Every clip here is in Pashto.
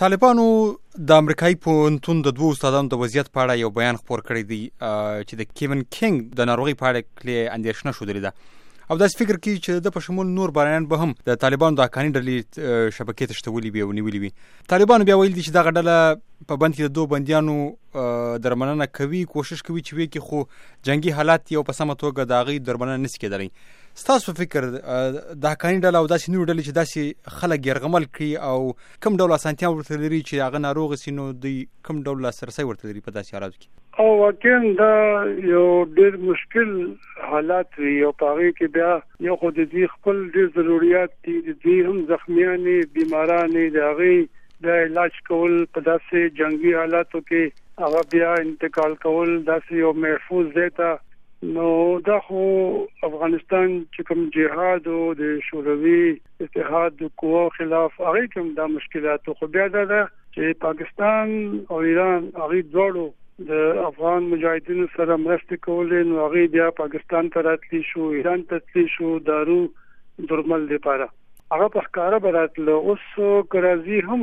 طالبانو د امریکایي پوهنتون د دوو استادانو د وضعیت په اړه یو بیان خپور کړی دی چې د کیون کینګ د ناروغۍ په اړه کې اندېښنه ښودلې ده او داسې فکر کوي چې د په شمول نور بارانیان به هم د طالبانو د اکاني ډلې شبکې تښتولي وي او نیولي وي طالبانو بیا ویل دي چې دغه ډله په بند کې د دوه بندیانو درملنه کوي کوشش کوي چې وی کې خو جنگي حالات یو په سمه توګه د هغې درملنه نسی کېدلی ستاسو فکر د حقاني ډله او داسې نور ډلې چې داسې خلک یرغمل کړي او کوم ډول اسانتیا ورته لري چې هغه ناروغ سي نو دوی کوم ډول لاسرسي ورته لري په داسې حالاتو کې او واقعا دا یو ډېر مشکل حالات وي او پاره کې بیا یو خو د دې خپل ډېر ضرورت دي د دې هم زخمیانې بیمارانې د هغه د علاج کول په داسې جنگي حالاتو کې هغه بیا انتقال کول داسې یو محفوظ ځای ته نو دا خو افغانستان چې کوم جهاد او د شوروي اتحاد د قوا خلاف هغه کوم دا مشکلات خو بیا دا ده چې پاکستان او ایران هغه دوړو د افغان مجاهدینو سره مرسته کولې نو هغه بیا پاکستان ته راتلی شو ایران ته تلی شو دارو درمل لپاره هغه په ښکارا براتله اوس کرازي هم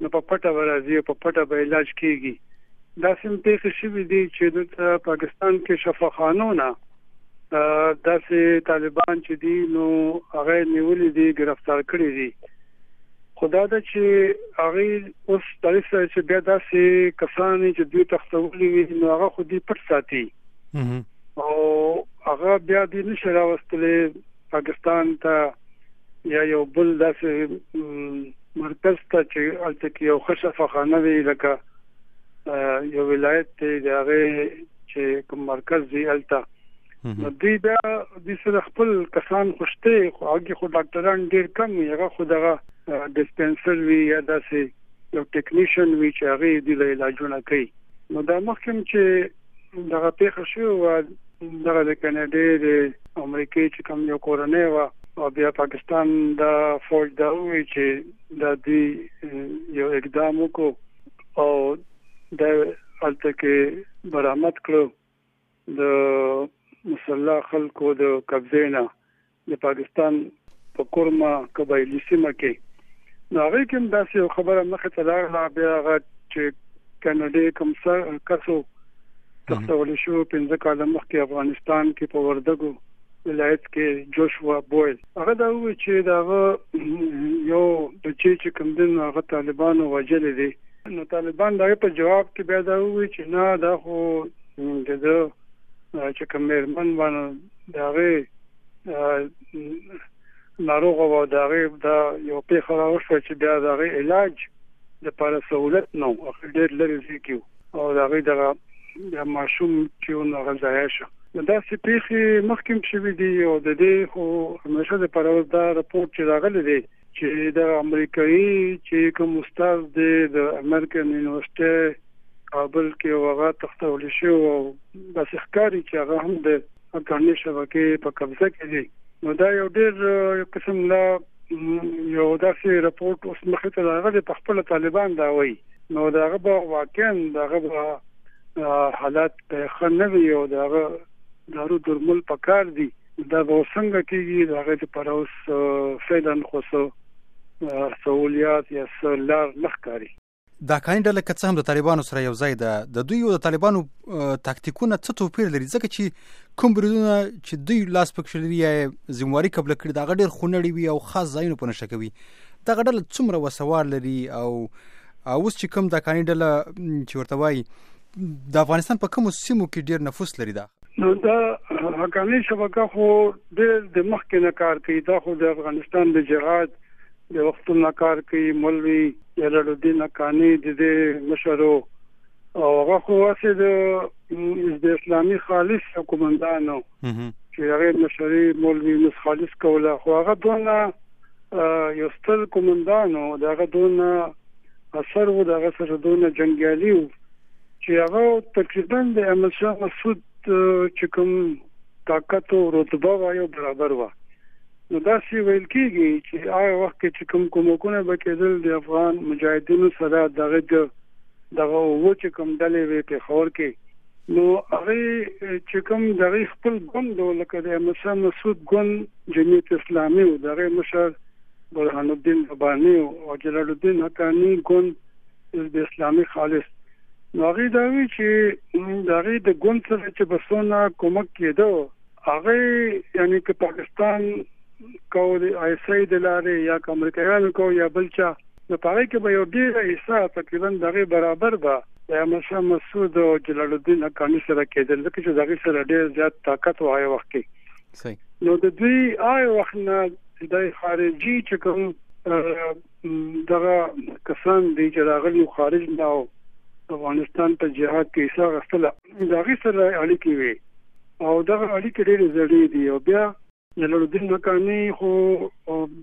نو په پټه ورازي په پټه به علاج کیږي دا سم پیښې شوې دي چې د پاکستان کې شفاخانو نه داسې طالبان چې دي نو هغه نیولې دي گرفتار کړي دي خدا دا چې هغه اوس تر څه چې بیا داسې کسان چې دوی تختولې وي نو هغه خو دې پټ ساتي او هغه بیا دې نشه راوستلې پاکستان ته یا یو بل داسې مرکز ته چې الته کې یو خشفه خانه وی لکه یو ولایت دی د هغه چې کوم مرکز دی الته نو دوی بیا د سره خپل کسان خوشته خو هغه خو ډاکټران ډیر کم وي هغه خو دغه ډیسپنسر وی یا داسې یو ټیکنیشن وی چې هغه د علاجونه کوي نو دا مخکم چې دغه پیښه شو او دغه د کاناډې د امریکای چې کوم یو کورنۍ و او بیا پاکستان د فوج دا وی چې د دې یو اقدام وکړو او د الته کې برامت کړو د مسلح خلکو د قبضې نه د پاکستان په کورما قبایلی سیمه کې نو هغه کوم داسې یو خبره مخه ته لاړه بیا هغه چې کاناډا کوم سر کسو تخصول شو پنځه کاله مخکې افغانستان کې په وردګو ولایت کې جوشوا بویل هغه دا و چې دا یو د چې چې کوم دین هغه طالبانو وجل دي نو طالبان دا په جواب کې بیا دا و چې نه دا خو د چې کوم مېرمن باندې د هغه ناروغ و د هغه د یو پیښه راوښه چې بیا د هغه علاج د پر سہولت نو اخر ډیر لري ځکیو او د هغه د ماشوم چې نو غزایا شو دا چې پیښه مخکې شوې دي او د دې خو همیشه د پرواز دا رپورت چې راغلی دی چې د امریکایي چې کوم استاد دی د امریکن یونیورسيټي کابل کې وغه تختول شو او د ښکاری چې هغه هم د افغاني شبکې په قبضه کې دی نو دا یو ډېر یو قسم لا یو داسې رپورت اوس مخې ته راغلی په خپل طالبان دا وایي نو دا غو واقعا دا غو حالات خنوي او دا غو دارو درمل پکار دي دا به څنګه کیږي دا غي ته پر اوس فعلا خو سو سہولیات یا سلار لخکاری دا کانی ډله که څه هم د طالبانو سره یو ځای ده د دوی او د طالبانو تاکتیکونه څه توپیر لري ځکه چې کوم بریدونه چې دوی لاس پکې لري یا ذمہواري قبل کړي دا غډیر خونړي وي او خاص ځایونه په نشه کوي دا غډله څومره وسوار لري او اوس چې کوم دا کانی ډله چې ورته وایي د افغانستان په کومو سیمو کې ډیر نفوس لري دا نو دا حقاني شبکه خو ډیر د مخ کې نه کار کوي دا خو د افغانستان د جهاد د وختونو نه کار کوي مولوي جلال الدین حقاني د دې مشرو او هغه خو واسه د اسلامي خالص حکومندانو چې هغه مشري مولوي نس خالص کوله خو هغه دونه یو ستر کومندانو دغه دونه اثر و دغه سره دونه جنگیالي و چې هغه تقریبا د امشا مسعود چې کوم طاقت او رتبه وایو برابر و نو دا سی ویل کیږي چې هغه وخت کې چې کوم کومکونه به کېدل د افغان مجاهدینو سره دغه دغه و چې کوم ډلې وې په خور کې نو هغه چې کوم دغه خپل ګوند لکه د مسا مسعود ګوند جمعیت اسلامي او دغه مشر برهان الدین رباني او جلال الدین حقاني ګوند حزب اسلامي خالص نو هغه دا وی چې دغه د ګوند سره چې بسونه کومک کېدو هغه یعنی که پاکستان کو د ایس ای د لارې یا که امریکایانو کو یا بل چا نو په هغه کې به یو ډیر حصہ تقریبا دغه برابر به د احمد شاه مسعود او جلال الدین حقانی سره کېدل ځکه چې دغه سره ډیر زیات طاقت و هغه وخت کې نو د دوی آی وخت نه د خارجي چې کوم دغه کسان دی چې راغلي خارج نه او افغانستان ته جهاد کې حصہ غستله دا غي سره اړیکې وي او دغه اړیکې ډېرې زړې دي او بیا جلال الدین مکانی خو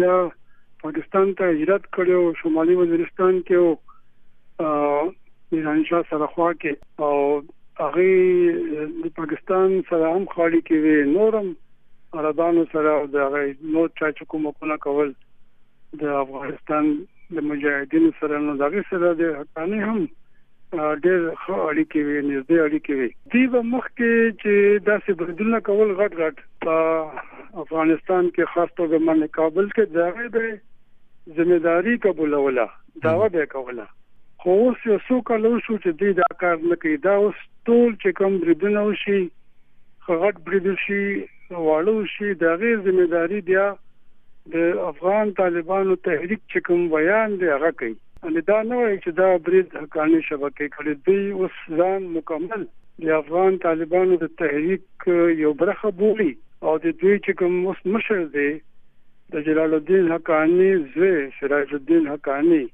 بیا پاکستان ته هجرت کړو شمالي وزیرستان کې او ایران شاه سره خوا کې او هغه د پاکستان سره هم خاړي کې نورم عربانو سره او د نور چا چې کومه کول د افغانستان د مجاهدینو سره نو دغه سره د حقانی هم ډېر ښه اړیکې وي نږدې اړیکې وي دی به مخکې چې داسې بدلونه کول غټ غټ په افغانستان کې خاص توګه من کابل کې دغه به ذمہ داری قبولوله داوا به کوله خو اوس یو څو کلو شو چې دوی دا کار نه کوي دا اوس ټول چې کوم بریدونه وشي غټ برید شي واړو شي د غیر ذمہ داری بیا د افغان طالبانو تحریک چې کوم بیان دی هغه کوي ان دا نه وایي چې دا برید حقاني شبکې کړې دی اوس ځان مکمل د افغان طالبانو د تحریک یو برخه بولي او د دوی چې کوم اوس مشر دی د جلال الدین حقانی زوی سراج الدین حقانی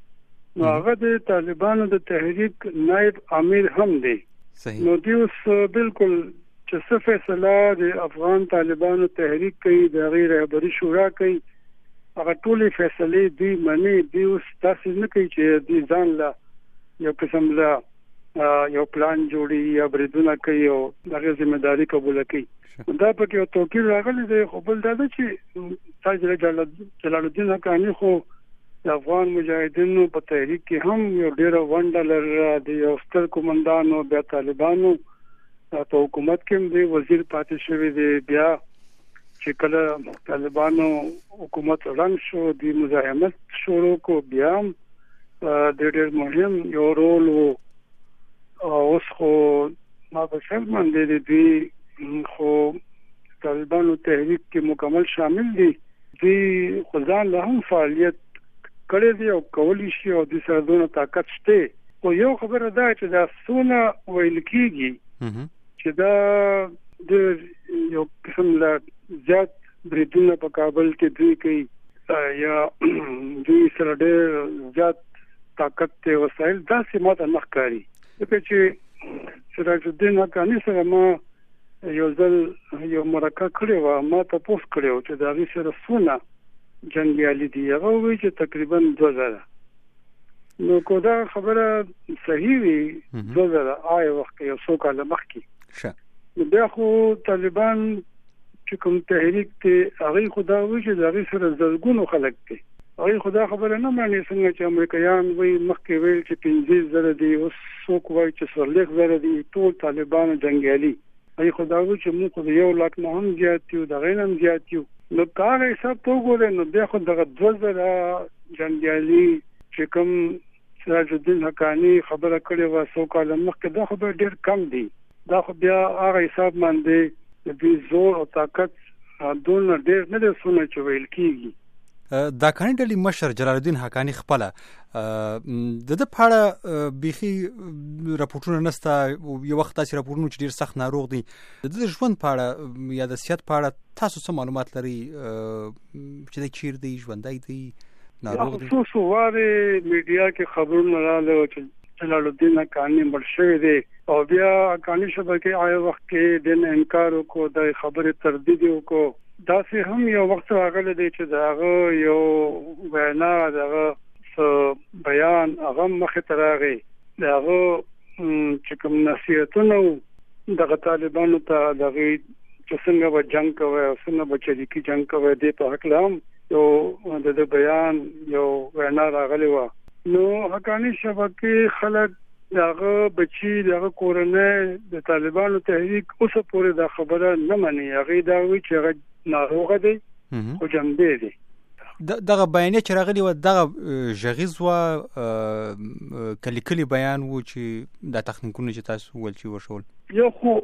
نو هغه د طالبانو د تحریک نائب امیر هم دی صحیح نو دی اوس بالکل چې څه فیصله د افغان طالبانو تحریک کوي د غیر رهبری شورا کوي هغه ټولې فیصلې دی منی دی اوس تاسو نه کوي چې دی ځان لا یو قسم لا یو پلان جوړي یا بریدونه کوي او دغه ځمېداري قبول کوي دا په کې توپیر راغلی دی خو بل دا ده چې تاج جلال الدین حقانی خو د افغان مجاهدینو په تحریک کې هم یو ډیر ونډه لرله د یو ستر کومندانو بیا طالبانو په حکومت کې دی وزیر پاتې شوی دی بیا چې کله طالبانو حکومت رنګ شو د مزاحمت شروع کو بیا د ډیر مهم یو رول وو اوس خو ما په سر باندې د دوی خو طالبانو تحریک کې مکمل شامل دي دوی خو ځان له هم فعالیت کړی دی او کولی شي او د سره دونه طاقت شته خو یو خبره ده چې دا سونه ویل کیږي چې دا د یو قسم لا زیات بریدونه په کابل کې دوی کوي یا دوی سره ډېر زیات طاقت ته وسایل دا سیمه ته نخ کاری ځکه چې سراج الدین حقانی سره ما یو ځل یو مرکه کړې و ما ته پوس کړو چې دا غي سره سونه جنگیالي دی هغه وی چې تقریبا 2000 نو کو دا خبره صحیح وي 2000 آی وخت یو څو کال مخکې شه بیا خو طالبان چې کوم تحریک ته هغه خدا وی چې دا غي سره زلګونو خلک دي هغه خدا خبره نه مانی څنګه چې امریکایان وی مخکې ویل چې 15 زره دي اوس څوک وای چې سرلیک زره دي ټول طالبان جنگیالي هغه خدا وی چې موږ خو یو لاک نه هم زیات یو د غینم زیات یو نو کار حساب ته وګورئ نو بیا خو دغه 2000 جنگیالي چې کوم سراج الدین حقاني خبره کړې وه څو کاله مخکې دا خو بیا ډېر کم دي دا خو بیا هغه حساب باندې د دوی زور او طاقت دونه ډېر نه دی څونه چې ویل کېږي د حقاني ډلې مشر جلال الدین حقاني خپله د د پاړه بيخي راپورټونه نسته یو وخت داسې راپورونه چې ډیر سخت ناروغ دي د د ژوند په اړه یا د صحت په اړه تاسو څه معلومات لري چې د چیر دی ژوندۍ دی ناروغ دی خو شو واره میډیا کې خبرونه رااله چې جلال الدین کانی مړ شوی دی او بیا کانی شبکه آی وخت کې دین انکار وکړو د خبره تردید وکړو دا سه هم یو وخت راغلی دی چې دا یو وینا دا بیان هغه مخ تراغي دا چې کوم نصیحتونه دغه طالبانو ته دغه چې څنګه به جنگ کوي او څنګه به چریکي جنگ کوي د په حق لام یو د بیان یو وینا راغلی و نو حقانی شبکه خلک داغه بچی داغه کورنۍ د طالبانو تحریک اوس پورې دا خبره نه مني هغه دا وی چې هغه ناروغه دی او جنبه دی دغه بیانیه چې راغلی و دغه ژغیز و کلیکلی بیان وو چې د تخنیکونو چې تاسو ول چې وشول یو خو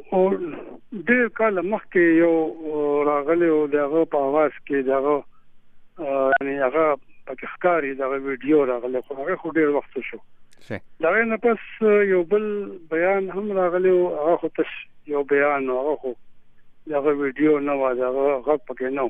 ډیر کال مخکې یو راغلی او دغه په आवाज کې دغه یعنی هغه پکې ښکاری دغه ویډیو راغلی خو هغه خو ډیر وخت شو دا نه پس یو بل بیان هم راغلی او هغه خو تش یو بیان هغه خو دغه ویډیو نه و دغه غږ پکې نه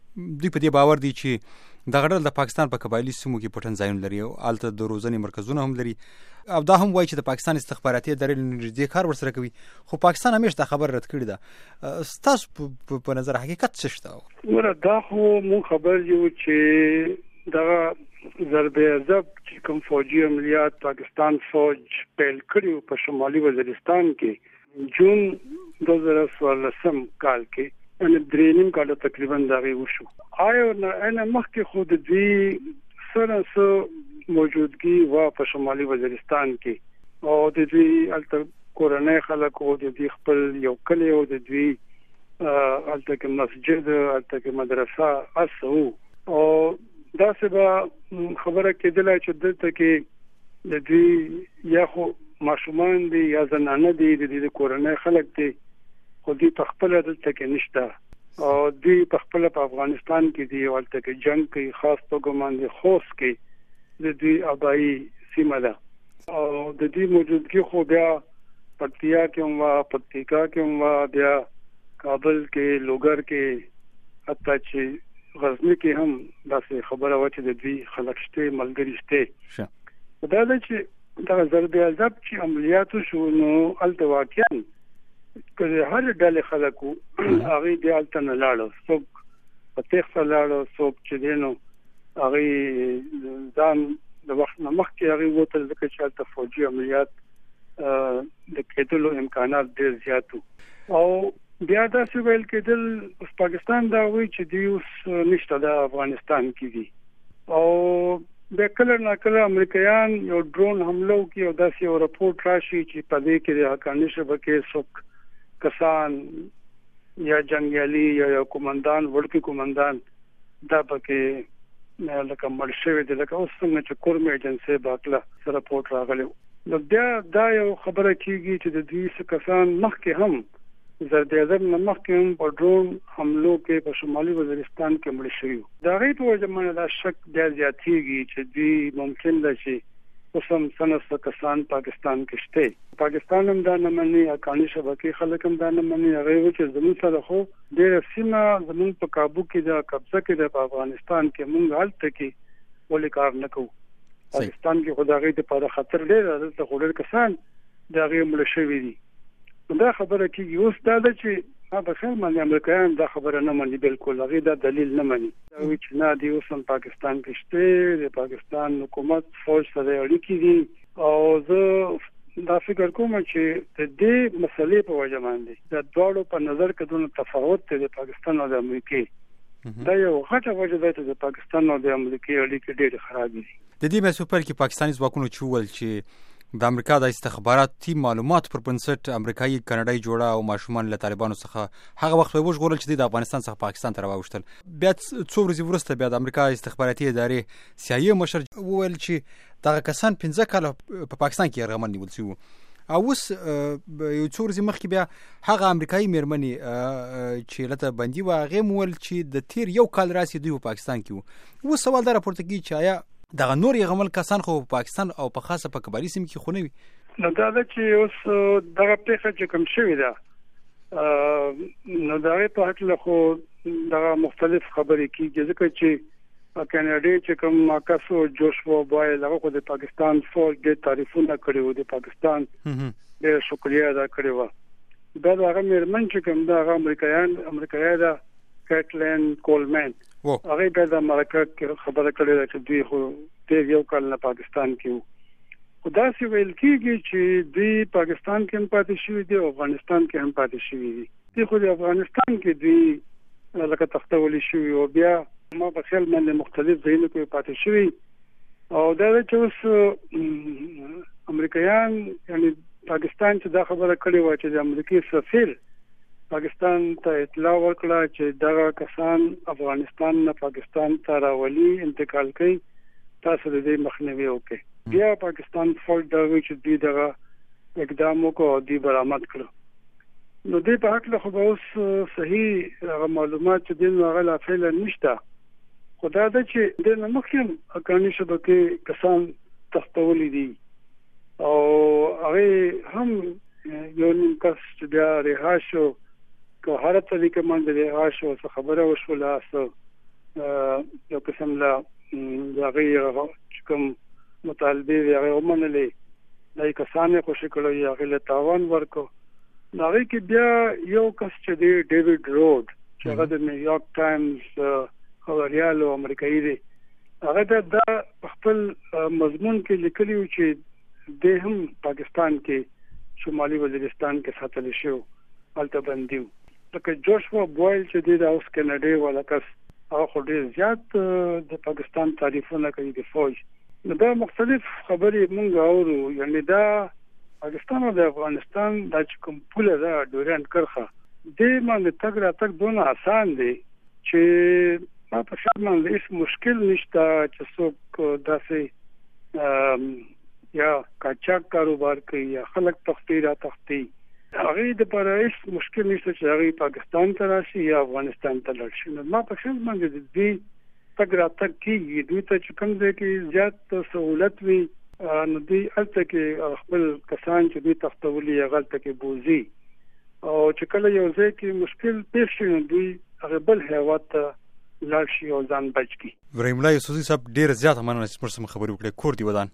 دوی په دې باور دي چې دغه ډله د پاکستان په قبایلي سیمو کې پټن ځایونه لري او هلته د روزنې مرکزونه هم لري او دا هم وایي چې د پاکستان استخباراتي ادارې له نږدې کار ورسره کوي خو پاکستان همیش دا خبره رد کړې ده ستاسو په نظر حقیقت څه شته ګوره دا خو مو خبر یو چې دغه ضربه عذاب چې کوم فوجي عملیات پاکستان فوج پیل کړی په شمالي وزیرستان کې جون دوه زره څوارلس کال کې یعنې درې نیم کاله تقریبا دغه وشو آیا نه مخکې خو د دې سره سو موجودګي و په شمالي وزیرستان کې او د دې الته کورنۍ خلک او د دې خپل یو کلی او د دوی الته کې مسجد الته کې مدرسه اسو او دا څه به خبره کېدله چې دلته کې د دې یا خو ماشومان دي یا زنانه دي د دې کورنۍ خلک دي خو دې په خپل دلته کې نشته او دې په خپل په افغانستان کې دی ولته کې جنگ کې خاص توګه باندې خوښ کې د دې ابایي سیمه ده او د دې موجودګي خو بیا پکتیا کې هم پکتیکا کې هم بیا کابل کې لوګر کې حتی چې غزنی کې هم داسې خبره و چې د دوی خلک شته ملګری شته دا د چې دا ضرب عذاب چې عملیات شو نو الته واقعا کله هر ډله خلکو هغه د الته نه لاړو څوک په تخت لاړو څوک چې دینو هغه ځان د وخت نه مخکې هغه وته ځکه چې الته فوجي عملیات د کېدلو امکانات ډېر زیات او بیا دا څه ویل کېدل اوس پاکستان دا وایي چې دی اوس نشته د افغانستان کې دي او د کله نا کله امریکایان یو ډرون حمله کوي او داسې یو رپورت راشي چې په دې کې د حقاني شبکې څوک کسان یا جنگیالي یا یو کومندان ورکی کومندان دا پکې لکه مړ شوی دی لکه اوس څنګه چې کورمه ایجنسي باکله سره پورت راغلی نو بیا دا یو خبره کیږي چې د دوی څخه کسان مخکې هم زرد اعظم نه مخکې هم په ډرون حملو کې په شمالي وزیرستان کې مړ شوی دا غي په وجه باندې دا شک بیا زیاتېږي چې دوی ممکن ده چې اوس هم څنګه کسان پاکستان کې شته پاکستان هم دا نه مني، حقاني شبکې خلک هم دا نه مني، هغه یې وویل چې زموږ سره خو ډېره سیمه زموږ په کابو کې ده، قبضه کې ده په افغانستان کې، موږ هلته کې ولې کار نه کوو؟ پاکستان کې خو د هغې لپاره خطر ډېر دی، دلته خو ډېر کسان د هغې مړه شوي دي. دا خبره کېږي اوس دا ده چې ما په خیال باندې امریکایان دا خبره نه مني بالکل هغه دا دلیل نه مني دا وی چې نه دی اوس هم پاکستان کې شته د پاکستان حکومت فوج سره اړیکې دي او زه دا فکر کوم چې د دې مسلې په وجه باندې د دواړو په نظر کې دونه تفاوت دی د پاکستان او د امریکای دا یو غټه وجه ده چې د پاکستان او د امریکای اړیکې ډېرې خراب دي د دې مې سپر کې پاکستاني ځواکونو چول چې د امریکا د استخباراتي معلوماتو پر بنسټ امریکایي کاناډایي جوړه او ماشومان له طالبانو څخه هغه وخت به وژغورل چې د افغانستان څخه پاکستان ته راوښتل بیا څو ورځې وروسته بیا د امریکا استخباراتي ادارې سیایه مشر وویل چې دغه کسان 15 کاله په پاکستان کې یرغمل نیول شوی وو او اوس یو څو ورځې مخکې بیا هغه امریکایي میرمنې چې لته بندي و هغې مول چې د تیر یو کال راسي دوی په پاکستان کې وو اوس سوال دا راپورته کیږي چې آیا دغه نور یغمل کسان خو په پاکستان او په خاصه په کباري سیم کې خو نه وي نو دا د چې اوس دغه پیښه چې کوم شوې ده نو دا په هټله خو دغه مختلف خبرې کیږي ځکه چې په کاناډې چې کوم ماکس او جوش و بای لغه خو د پاکستان فوج د تعریفونه کړی و د پاکستان د شکریا ادا کړی و دا هغه مېرمن چې کوم دا هغه امریکایان امریکایي ده کټلین کولمن هغه به د امریکا خبره کړې ده چې دوی خو ډېر یو کال نه پاکستان کې وو خو دا څه ویل کیږي چې دوی پاکستان کې هم پاتې شوی دی او افغانستان کې هم پاتې شوی دی دی خو د افغانستان کې دی لکه تخته ولې شوی او بیا ما په خیال باندې مختلف ځایونه کې پاتې شوی او دا چې اوس امریکایان یعنی پاکستان چې دا خبره کړې و چې د امریکای سفیر پاکستان ته اطلاع ورکړه چې دا کسان افغانستان نه پاکستان ته راولي انتقال کوي تاسو د دې مخنیوي وکړئ بیا پاکستان فوج دا وی چې دوی دغه اقدام وکړ او دوی برامت کړو نو دې په حق له خو به اوس صحیح هغه معلومات چې دین هغه لا فعلا نشته خو دا ده چې د نمخیم اکانی شبکې کسان تختولې دي او هغه هم یو نیم کس چې بیا رها شو که هر څه دې کوم د رها شو څه خبره وشول اسه یو قسم لا دا غیر کوم مطالبه وی هغه ومنلې دای کسان یې خوشی کړو یا غل تاوان ورکو دا غي کې بیا یو کس چې دی ډیوډ روډ چې هغه د نیویارک ټایمز خبريال او امریکایي دی هغه دا خپل مضمون کې لیکلی و چې د هم پاکستان کې شمالي وزیرستان کې ساتل شو الته بندیو لکه جوشوا بویل چې دی د اوس کینیډي ولکس هغه خو ډیر زیات د پاکستان تعریفونه کوي د فوج نو دا مختلف خبرې مونږ اورو یعنی دا پاکستان او د افغانستان د کوم پوله دا ډورند کرخه د باندې تګ راتګ دونه اسان دی چې ما په خیال باندې هیڅ مشکل نشته چې څوک داسې یا کاچاک کاروبار کوي یا خلک تختی را تختی هغه د پر هیڅ مشکل نشته چې هغه پاکستان ته راشي یا افغانستان ته لاړ شي نو ما په خیال باندې د دې تګ را تګ کیږي دوی ته چې کوم ځای کې زیات سہولت وي نو دوی الته کې خپل کسان چې دوی تختولي هغه الته کې بوزي او چې کله یو ځای کې مشکل پیښ شي نو دوی هغه بل هیواد ته لاړ شي او ځان بچ کړي ابراهیم الله یوسفزي صاحب ډیر زیات مننه چې موږ سره خبرې وکړې کور دی ودان